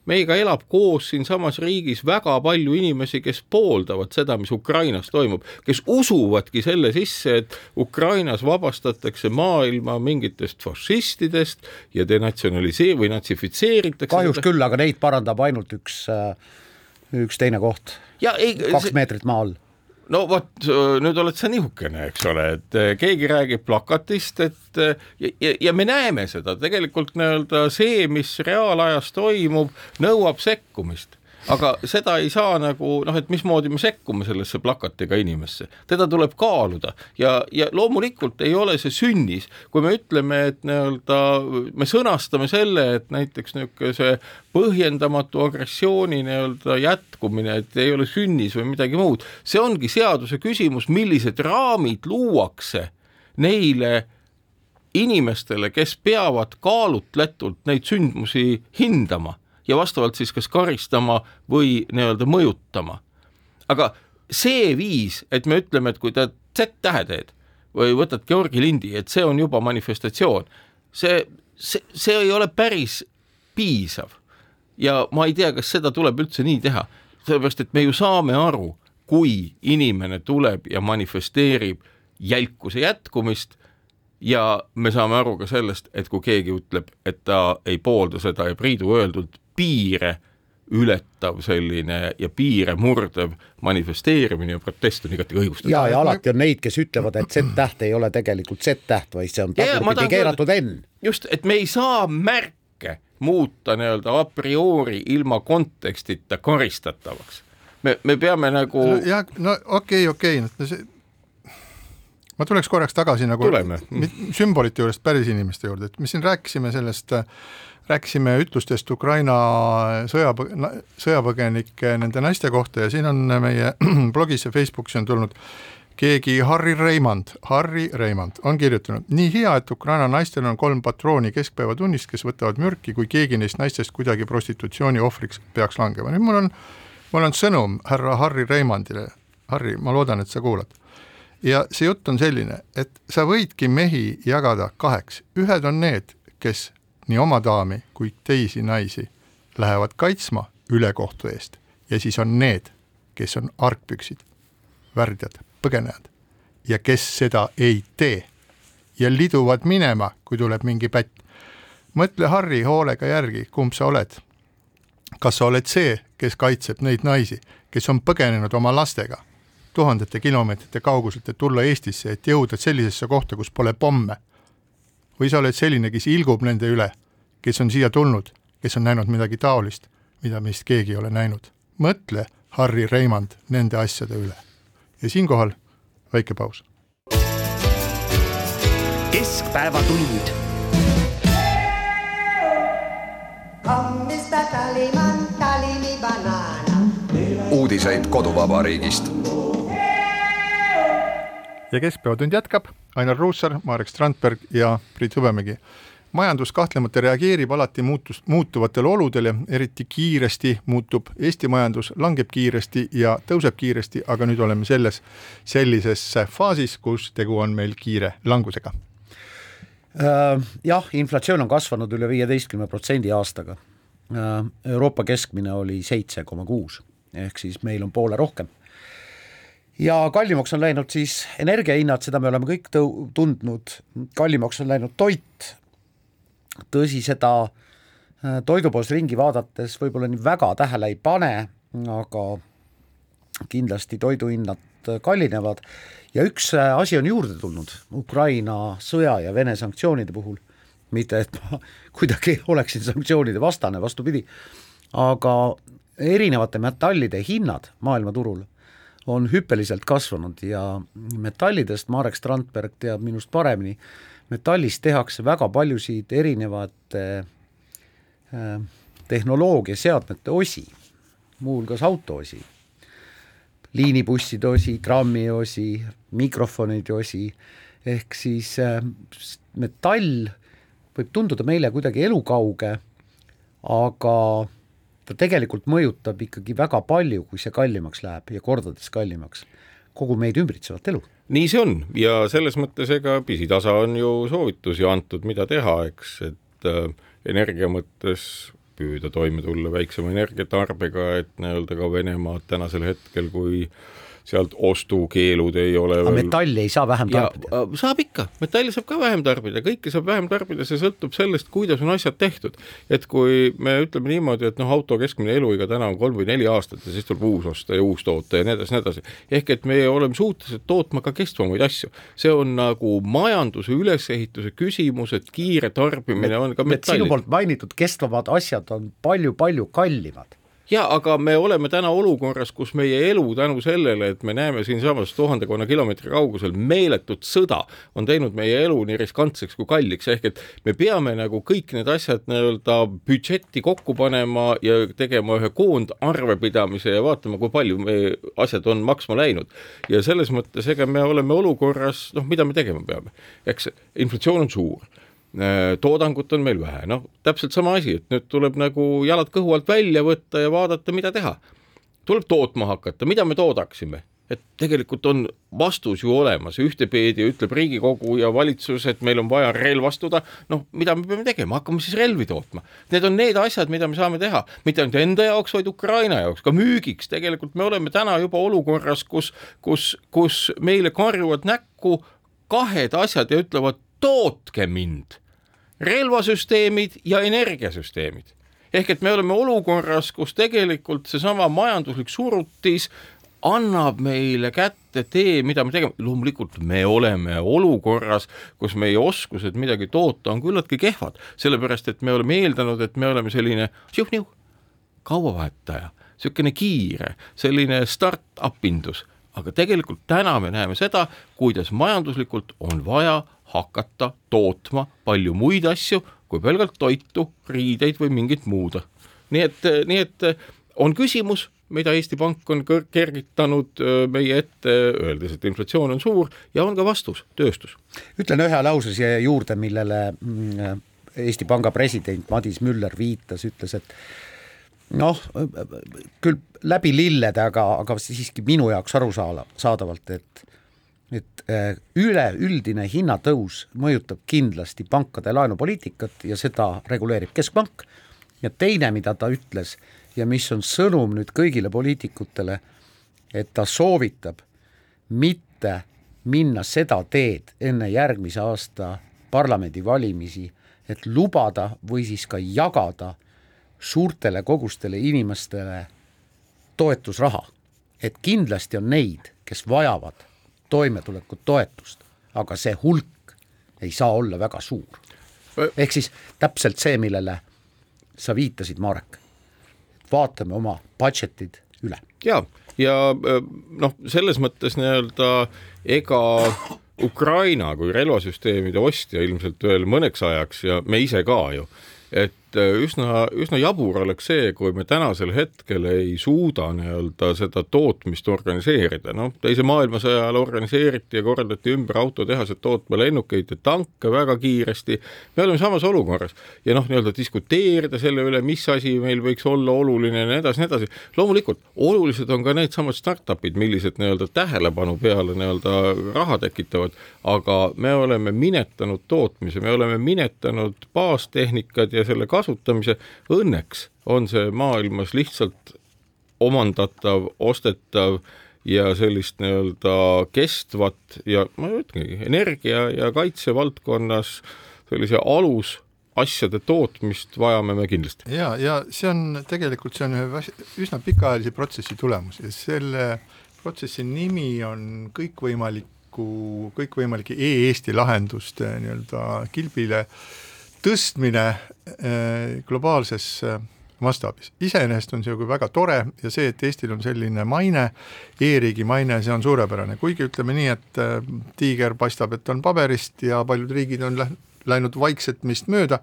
meiega elab koos siinsamas riigis väga palju inimesi, kes pooldavad seda, mis Ukrainas toimub, kes usuvadki selle sisse, et Ukrainas vabastatakse maailma mingitest fašistidest ja denatsionalisee- või natsifitseeritakse. kahjuks küll, aga neid parandab ainult üks, äh, üks teine koht. kaks see... meetrit maa all no vot, nüüd oled sa nihukene, eks ole, et eh, keegi räägib plakatist, et eh, ja, ja, ja me näeme seda. Tegelikult nii-öelda see, mis reaalajas toimub, nõuab sekkumist aga seda ei saa nagu noh, et mismoodi me sekkume sellesse plakatiga inimesse, teda tuleb kaaluda. Ja, ja loomulikult ei ole see sünnis, kui me ütleme, et nii-öelda me sõnastame selle, et näiteks niisuguse põhjendamatu agressiooni nii-öelda jätkumine, et ei ole sünnis või midagi muud, see ongi seaduse küsimus, millised raamid luuakse neile inimestele, kes peavad kaalutletult neid sündmusi hindama ja vastavalt siis kas karistama või nii-öelda mõjutama. aga see viis, et me ütleme, et kui ta Z-tähe teed või võtad Georgi lindi, et see on juba manifestatsioon, see, see, see ei ole päris piisav. ja ma ei tea, kas seda tuleb üldse nii teha, sellepärast et me ju saame aru, kui inimene tuleb ja manifesteerib jälkuse jätkumist ja me saame aru ka sellest, et kui keegi ütleb, et ta ei poolda seda ja Priidu öeldult piire ületav selline ja piire murdev manifesteerimine ja protest on igati õigustatud. ja, ja alati on neid, kes ütlevad, et Z-täht ei ole tegelikult Z-täht, vaid see on tagurpidi keeratud N. just, et me ei saa märke muuta nii-öelda a priori ilma kontekstita karistatavaks. me, me peame nagu no,. jah, no okei okay,, okei okay., no see ma tuleks korraks tagasi nagu Tuleme. sümbolite juurest päris inimeste juurde, et me siin rääkisime sellest äh, rääkisime ütlustest Ukraina sõjapõ-, sõjapõgenike nende naiste kohta ja siin on meie blogis ja Facebookis on tulnud keegi Harri Reimand, Harri Reimand on kirjutanud, nii hea, et Ukraina naistel on kolm patrooni keskpäevatunnist, kes võtavad mürki, kui keegi neist naistest kuidagi prostitutsiooni ohvriks peaks langema, nüüd mul on, mul on sõnum härra Harri Reimandile, Harri, ma loodan, et sa kuulad. ja see jutt on selline, et sa võidki mehi jagada kaheks, ühed on need, kes nii oma daami kui teisi naisi lähevad kaitsma ülekohtu eest ja siis on need, kes on argpüksid, värdjad, põgenejad ja kes seda ei tee ja liduvad minema, kui tuleb mingi pätt. mõtle Harri hoolega järgi, kumb sa oled. kas sa oled see, kes kaitseb neid naisi, kes on põgenenud oma lastega tuhandete kilomeetrite kauguselt, et tulla Eestisse, et jõuda sellisesse kohta, kus pole pomme või sa oled selline, kes ilgub nende üle kes on siia tulnud, kes on näinud midagi taolist, mida meist keegi ei ole näinud. mõtle, Harri Reimand, nende asjade üle. ja siinkohal väike paus. keskpäevatund Kommista Taliman, Talimi banaana. uudiseid koduvabariigist. ja Keskpäevatund jätkab, Ainar Ruussaar, Marek Strandberg ja Priit Hõbemägi. Majandus kahtlemata reageerib alati muutus, muutuvatele oludele, eriti kiiresti muutub Eesti majandus, langeb kiiresti ja tõuseb kiiresti, aga nüüd oleme selles sellises faasis, kus tegu on meil kiire langusega Äh, jah, inflatsioon on kasvanud üle viieteistkümne protsendi aastaga. Äh, Euroopa keskmine oli seitse koma kuus, ehk siis meil on poole rohkem. ja kallimaks on läinud siis energiahinnad, seda me oleme kõik tõu-, tundnud, kallimaks on läinud toit, tõsi, seda äh, toidupoes ringi vaadates võib-olla nii väga tähele ei pane, aga kindlasti toiduhinnad kallinevad. Ja üks äh, asi on juurde tulnud Ukraina sõja ja Vene sanktsioonide puhul, mitte et ma kuidagi oleksin sanktsioonide vastane, vastupidi, aga erinevate metallide hinnad maailmaturul on hüppeliselt kasvanud ja metallidest Marek Strandberg teab minust paremini, metallist tehakse väga paljusid erinevate äh, tehnoloogiaseadmete osi, muuhulgas autoosi liinibusside osi, trammiosi, mikrofonide osi, ehk siis äh, metall võib tunduda meile kuidagi elukauge, aga ta tegelikult mõjutab ikkagi väga palju, kui see kallimaks läheb ja kordades kallimaks, kogu meid ümbritsevat elu. Nii see on. Ja selles mõttes ega pisitasa on ju soovitusi antud, mida teha, eks, et äh, energia mõttes püüda toime tulla väiksema energiatarbega, et nii-öelda ka Venemaad tänasel hetkel, kui sealt ostukeelud ei ole aga veel... metalli ei saa vähem tarbida? saab ikka, metalli saab ka vähem tarbida, kõike saab vähem tarbida, see sõltub sellest, kuidas on asjad tehtud. et kui me ütleme niimoodi, et noh, auto keskmine eluiga täna on kolm või neli aastat ja siis tuleb uus osta ja uus toota ja nii edasi, nii edasi, ehk et me oleme suutelised tootma ka kestvamaid asju. see on nagu majanduse ülesehituse küsimus, et kiire tarbimine on ka metalli. sinu poolt mainitud kestvamad asjad on palju-palju kallimad jaa, aga me oleme täna olukorras, kus meie elu tänu sellele, et me näeme siinsamas tuhandekonna kilomeetri kaugusel meeletut sõda, on teinud meie elu nii riskantseks kui kalliks, ehk et me peame nagu kõik need asjad nii-öelda budžetti kokku panema ja tegema ühe koondarvepidamise ja vaatama, kui palju meie asjad on maksma läinud. ja selles mõttes, ega me oleme olukorras, noh, mida me tegema peame, eks inflatsioon on suur toodangut on meil vähe, noh, täpselt sama asi, et nüüd tuleb nagu jalad kõhu alt välja võtta ja vaadata, mida teha. tuleb tootma hakata, mida me toodaksime, et tegelikult on vastus ju olemas, ühtepeedi ütleb Riigikogu ja valitsus, et meil on vaja relvastuda, noh, mida me peame tegema, hakkame siis relvi tootma. Need on need asjad, mida me saame teha, mitte ainult enda jaoks, vaid Ukraina jaoks, ka müügiks, tegelikult me oleme täna juba olukorras, kus, kus, kus meile karjuvad näkku kahed asjad ja ütlevad, tootke mind, relvasüsteemid ja energiasüsteemid. ehk et me oleme olukorras, kus tegelikult seesama majanduslik surutis annab meile kätte tee, mida me tegema, loomulikult me oleme olukorras, kus meie oskused midagi toota on küllaltki kehvad, sellepärast et me oleme eeldanud, et me oleme selline siuh-niuh, kaubavahetaja, niisugune kiire, selline start-up indus, aga tegelikult täna me näeme seda, kuidas majanduslikult on vaja hakata tootma palju muid asju kui pelgalt toitu, riideid või mingit muud. nii et, nii et on küsimus, mida Eesti Pank on kergitanud meie ette, öeldes, et inflatsioon on suur ja on ka vastus, tööstus. ütlen ühe lause siia juurde, millele mm, Eesti Panga president Madis Müller viitas, ütles, et noh, küll läbi lillede, aga, aga siiski minu jaoks arusaadavalt, et et äh, üleüldine hinnatõus mõjutab kindlasti pankade laenupoliitikat ja seda reguleerib Keskpank. ja teine, mida ta ütles ja mis on sõnum nüüd kõigile poliitikutele, et ta soovitab mitte minna seda teed enne järgmise aasta parlamendivalimisi, et lubada või siis ka jagada suurtele kogustele inimestele toetusraha. et kindlasti on neid, kes vajavad toimetulekutoetust, aga see hulk ei saa olla väga suur ehk siis täpselt see, millele sa viitasid, Marek. vaatame oma budget'id üle. ja, ja noh, selles mõttes nii-öelda ega Ukraina kui relvasüsteemide ostja ilmselt veel mõneks ajaks ja me ise ka ju, et äh, üsna, üsna jabur oleks see, kui me tänasel hetkel ei suuda nii-öelda seda tootmist organiseerida, noh, teise maailmasõja ajal organiseeriti ja korraldati ümber autotehased tootma lennukeid ja tanke väga kiiresti, me oleme samas olukorras. ja noh, nii-öelda diskuteerida selle üle, mis asi meil võiks olla oluline ja nii edasi, nii edasi, loomulikult olulised on ka needsamad startup'id, millised nii-öelda tähelepanu peale nii-öelda raha tekitavad, aga me oleme minetanud tootmise, me oleme minetanud baastehnikad ja selle kasutamise, õnneks on see maailmas lihtsalt omandatav, ostetav ja sellist nii-öelda kestvat ja ma ütlengi, energia ja kaitse valdkonnas sellise alus asjade tootmist vajame me kindlasti. ja, ja see on tegelikult, see on ühe üsna pikaajalise protsessi tulemus ja selle protsessi nimi on kõikvõimaliku, kõikvõimalike e-Eesti lahenduste nii-öelda kilbile tõstmine äh, globaalses äh, mastaabis. iseenesest on see ju väga tore ja see, et Eestil on selline maine e, e-riigi maine, see on suurepärane, kuigi ütleme nii, et äh, tiiger paistab, et on paberist ja paljud riigid on läh-, läinud vaikselt meist mööda,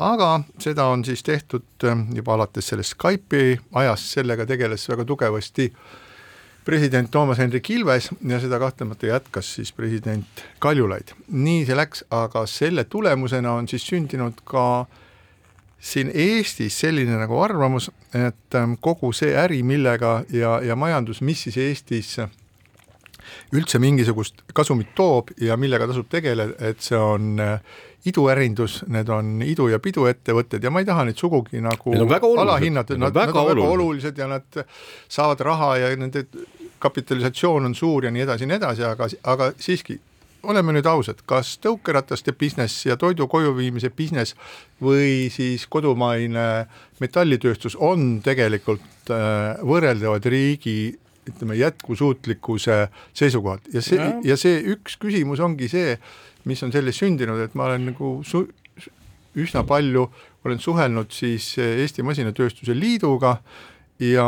aga seda on siis tehtud juba alates sellest Skype'i ajast, sellega tegeles väga tugevasti äh, president Toomas Hendrik Ilves ja seda kahtlemata jätkas siis president Kaljulaid. nii see läks, aga selle tulemusena on siis sündinud ka siin Eestis selline nagu arvamus, et ähm, kogu see äri, millega ja, ja majandus, mis siis Eestis üldse mingisugust kasumit toob ja millega tasub tegeleda, et see on äh, iduärindus, need on idu- ja piduettevõtted ja ma ei taha neid sugugi nagu alahinnata, nad, nad on väga olulised. ja nad saavad raha ja nende kapitalisatsioon on suur ja nii edasi ja nii edasi, aga, aga siiski oleme nüüd ausad, kas tõukerataste business ja toidu koju viimise business või siis kodumaine metallitööstus on tegelikult äh, võrreldavad riigi ütleme jätkusuutlikkuse seisukohalt. Ja see ja. ja see üks küsimus ongi see, mis on sellest sündinud, et ma olen nagu su-, üsna palju olen suhelnud siis Eesti Masinatööstuse Liiduga ja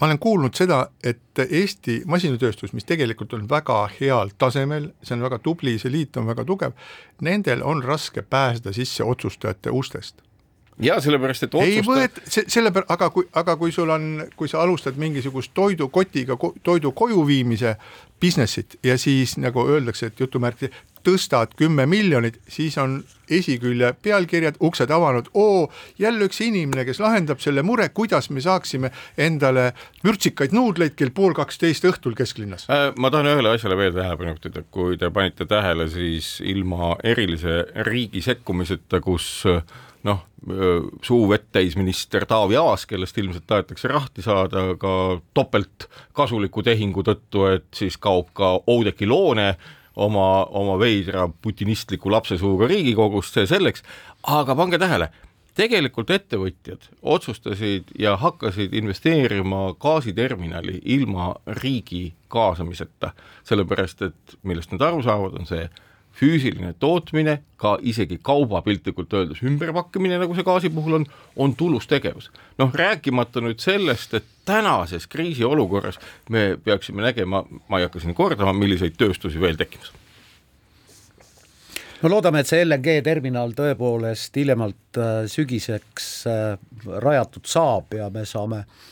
ma olen kuulnud seda, et Eesti masinatööstus, mis tegelikult on väga heal tasemel, see on väga tubli, see liit on väga tugev, nendel on raske pääseda sisse otsustajate ustest ja sellepärast, et otsusta... ei võet-, see, sellepärast, aga kui, aga kui sul on, kui sa alustad mingisugust toidukotiga ko, toidu koju viimise business'it ja siis nagu öeldakse, et jutumärki tõstad kümme miljonit, siis on esikülje pealkirjad, uksed avanud, oo, jälle üks inimene, kes lahendab selle mure, kuidas me saaksime endale vürtsikaid nuudleid kell pool kaksteist õhtul kesklinnas. Äh, ma tahan ühele asjale veel tähelepanu juhtida, kui te panite tähele, siis ilma erilise riigi sekkumiseta, kus noh, suu vett täis minister Taavi Aas, kellest ilmselt tahetakse rahti saada ka topelt kasuliku tehingu tõttu, et siis kaob ka Oudekki Loone oma, oma veidra putinistliku lapsesuuga Riigikogust, see selleks, aga pange tähele, tegelikult ettevõtjad otsustasid ja hakkasid investeerima gaasiterminali ilma riigi kaasamiseta, sellepärast et millest nad aru saavad, on see füüsiline tootmine, ka isegi kauba piltlikult öeldes ümberpakkimine, nagu see gaasi puhul on, on tulus tegevus. noh, rääkimata nüüd sellest, et tänases kriisiolukorras me peaksime nägema, ma ei hakka siin kordama, milliseid tööstusi veel tekkimas no loodame, et see LNG terminal tõepoolest hiljemalt äh, sügiseks äh, rajatud saab ja me saame äh,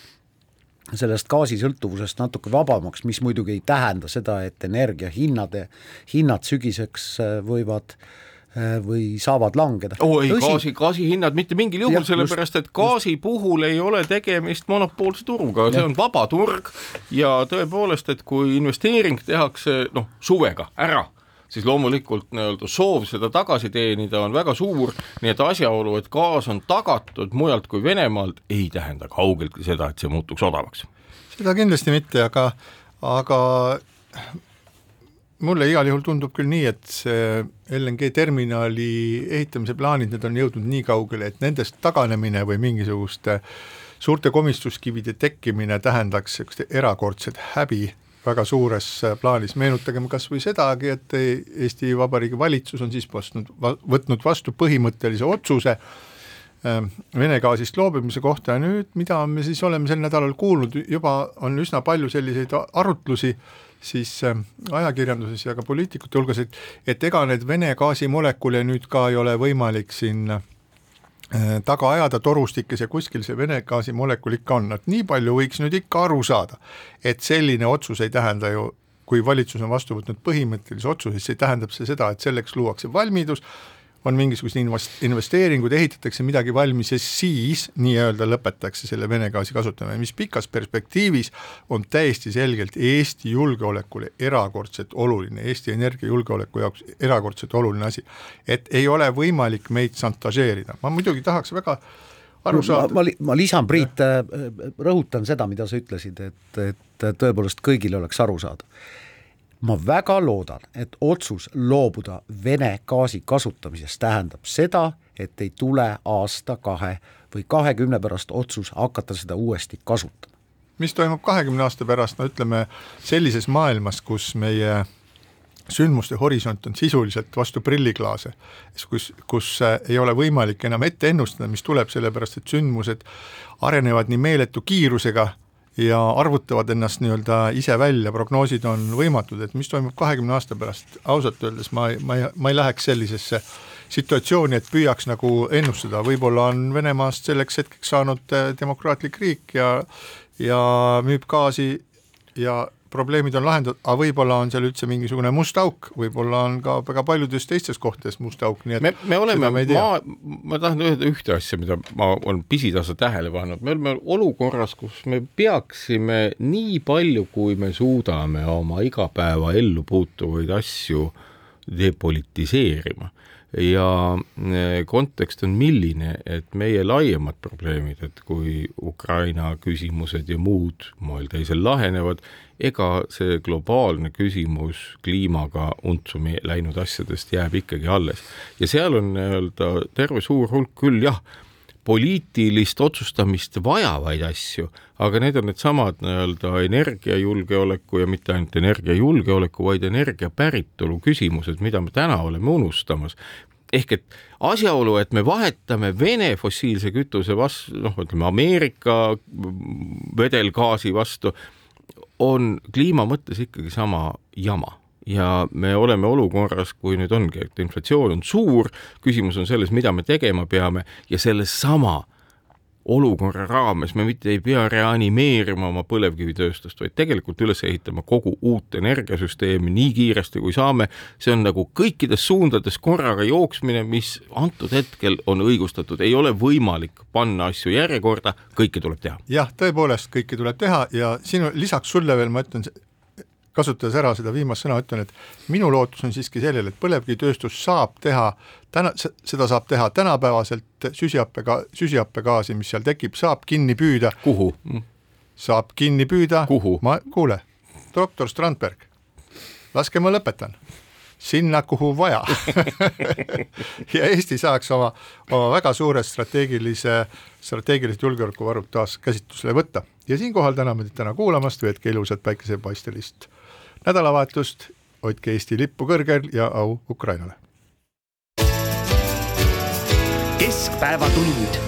sellest gaasisõltuvusest natuke vabamaks, mis muidugi ei tähenda seda, et energiahinnade, hinnad sügiseks äh, võivad äh, või saavad langeda. oo oh, ei, gaasi, gaasihinnad mitte mingil juhul, sellepärast et gaasi just. puhul ei ole tegemist monopoolse turuga, see on vaba turg ja tõepoolest, et kui investeering tehakse noh, suvega ära siis loomulikult nii-öelda soov seda tagasi teenida on väga suur, nii et asjaolu, et gaas on tagatud mujalt kui Venemaalt, ei tähenda kaugeltki seda, et see muutuks odavaks. seda kindlasti mitte, aga, aga mulle igal juhul tundub küll nii, et see LNG terminali ehitamise plaanid, need on jõudnud nii kaugele, et nendest taganemine või mingisuguste suurte komistuskivide tekkimine tähendaks niisugust erakordset häbi väga suures plaanis, meenutagem kas või sedagi, et Eesti Vabariigi valitsus on siis vastnud, võtnud vastu põhimõttelise otsuse ähm, Vene gaasist loobumise kohta. Ja nüüd, mida me siis oleme sel nädalal kuulnud, juba on üsna palju selliseid arutlusi siis ähm, ajakirjanduses ja ka poliitikute hulgas, et et ega need Vene gaasimolekule nüüd ka ei ole võimalik siin äh, taga ajada torustikes ja kuskil see Vene gaasimolekul ikka on, et nii palju võiks nüüd ikka aru saada, et selline otsus ei tähenda ju kui valitsus on vastu võtnud põhimõttelise otsuse, siis tähendab see seda, et selleks luuakse valmidus, on mingisugused investeeringud, ehitatakse midagi valmis ja siis nii-öelda lõpetatakse selle Vene gaasi kasutamine, mis pikas perspektiivis on täiesti selgelt Eesti julgeolekule erakordselt oluline, Eesti energiajulgeoleku jaoks erakordselt oluline asi. et ei ole võimalik meid šantažeerida, ma muidugi tahaks väga aru saada. ma, ma, ma lisan, Priit, äh, rõhutan seda, mida sa ütlesid, et, et tõepoolest kõigil oleks aru saada ma väga loodan, et otsus loobuda Vene gaasi kasutamisest tähendab seda, et ei tule aasta, kahe või kahekümne pärast otsus hakata seda uuesti kasutama. mis toimub kahekümne aasta pärast, no ütleme sellises maailmas, kus meie sündmuste horisont on sisuliselt vastu prilliklaase, kus, kus ei ole võimalik enam ette ennustada, mis tuleb, sellepärast et sündmused arenevad nii meeletu kiirusega ja arvutavad ennast nii-öelda ise välja, prognoosid on võimatud, et mis toimub kahekümne aasta pärast, ausalt öeldes ma ma ei, ma ei läheks sellisesse situatsiooni, et püüaks nagu ennustada, võib-olla on Venemaast selleks hetkeks saanud äh, demokraatlik riik ja ja müüb gaasi ja probleemid on lahendatud, aga võib-olla on seal üldse mingisugune must auk, võib-olla on ka väga paljudes teistes kohtades must auk, nii et me, me oleme, ma, ma tahan öelda ühte asja, mida ma olen pisitasa tähele pannud, me oleme olukorras, kus me peaksime nii palju, kui me suudame oma igapäevaellu puutuvaid asju depolitiseerima ja e, kontekst on milline, et meie laiemad probleemid, et kui Ukraina küsimused ja muud moel teisel lahenevad, ega see globaalne küsimus kliimaga untsumi läinud asjadest jääb ikkagi alles. ja seal on nii-öelda terve suur hulk küll jah, poliitilist otsustamist vajavaid asju, aga need on needsamad nii-öelda energiajulgeoleku ja mitte ainult energiajulgeoleku, vaid energia päritolu küsimused, mida me täna oleme unustamas. ehk et asjaolu, et me vahetame Vene fossiilse kütuse vastu, noh, ütleme Ameerika vedelgaasi vastu, on kliima mõttes ikkagi sama jama ja me oleme olukorras, kui nüüd ongi, et inflatsioon on suur, küsimus on selles, mida me tegema peame ja sellesama olukorra raames me mitte ei pea reanimeerima oma põlevkivitööstust, vaid tegelikult üles ehitama kogu uut energiasüsteemi nii kiiresti, kui saame. see on nagu kõikides suundades korraga jooksmine, mis antud hetkel on õigustatud, ei ole võimalik panna asju järjekorda, kõike tuleb teha. jah, tõepoolest, kõike tuleb teha ja sinu, lisaks sulle veel ma ütlen kasutades ära seda viimast sõna, ütlen, et minu lootus on siiski sellel, et põlevkivitööstus saab teha täna, seda saab teha tänapäevaselt süsihappega, süsihappegaasi, mis seal tekib, saab kinni püüda. kuhu? saab kinni püüda. kuhu? ma, kuule, doktor Strandberg, laske ma lõpetan sinna, kuhu vaja ja Eesti saaks oma, oma väga suured strateegilise, strateegilised julgeolekuvarud taas käsitlusele võtta. ja siinkohal täname teid täna kuulamast, veetke ilusat päikesepaistelist nädalavahetust, hoidke Eesti lippu kõrgel ja au Ukrainale. keskpäevatund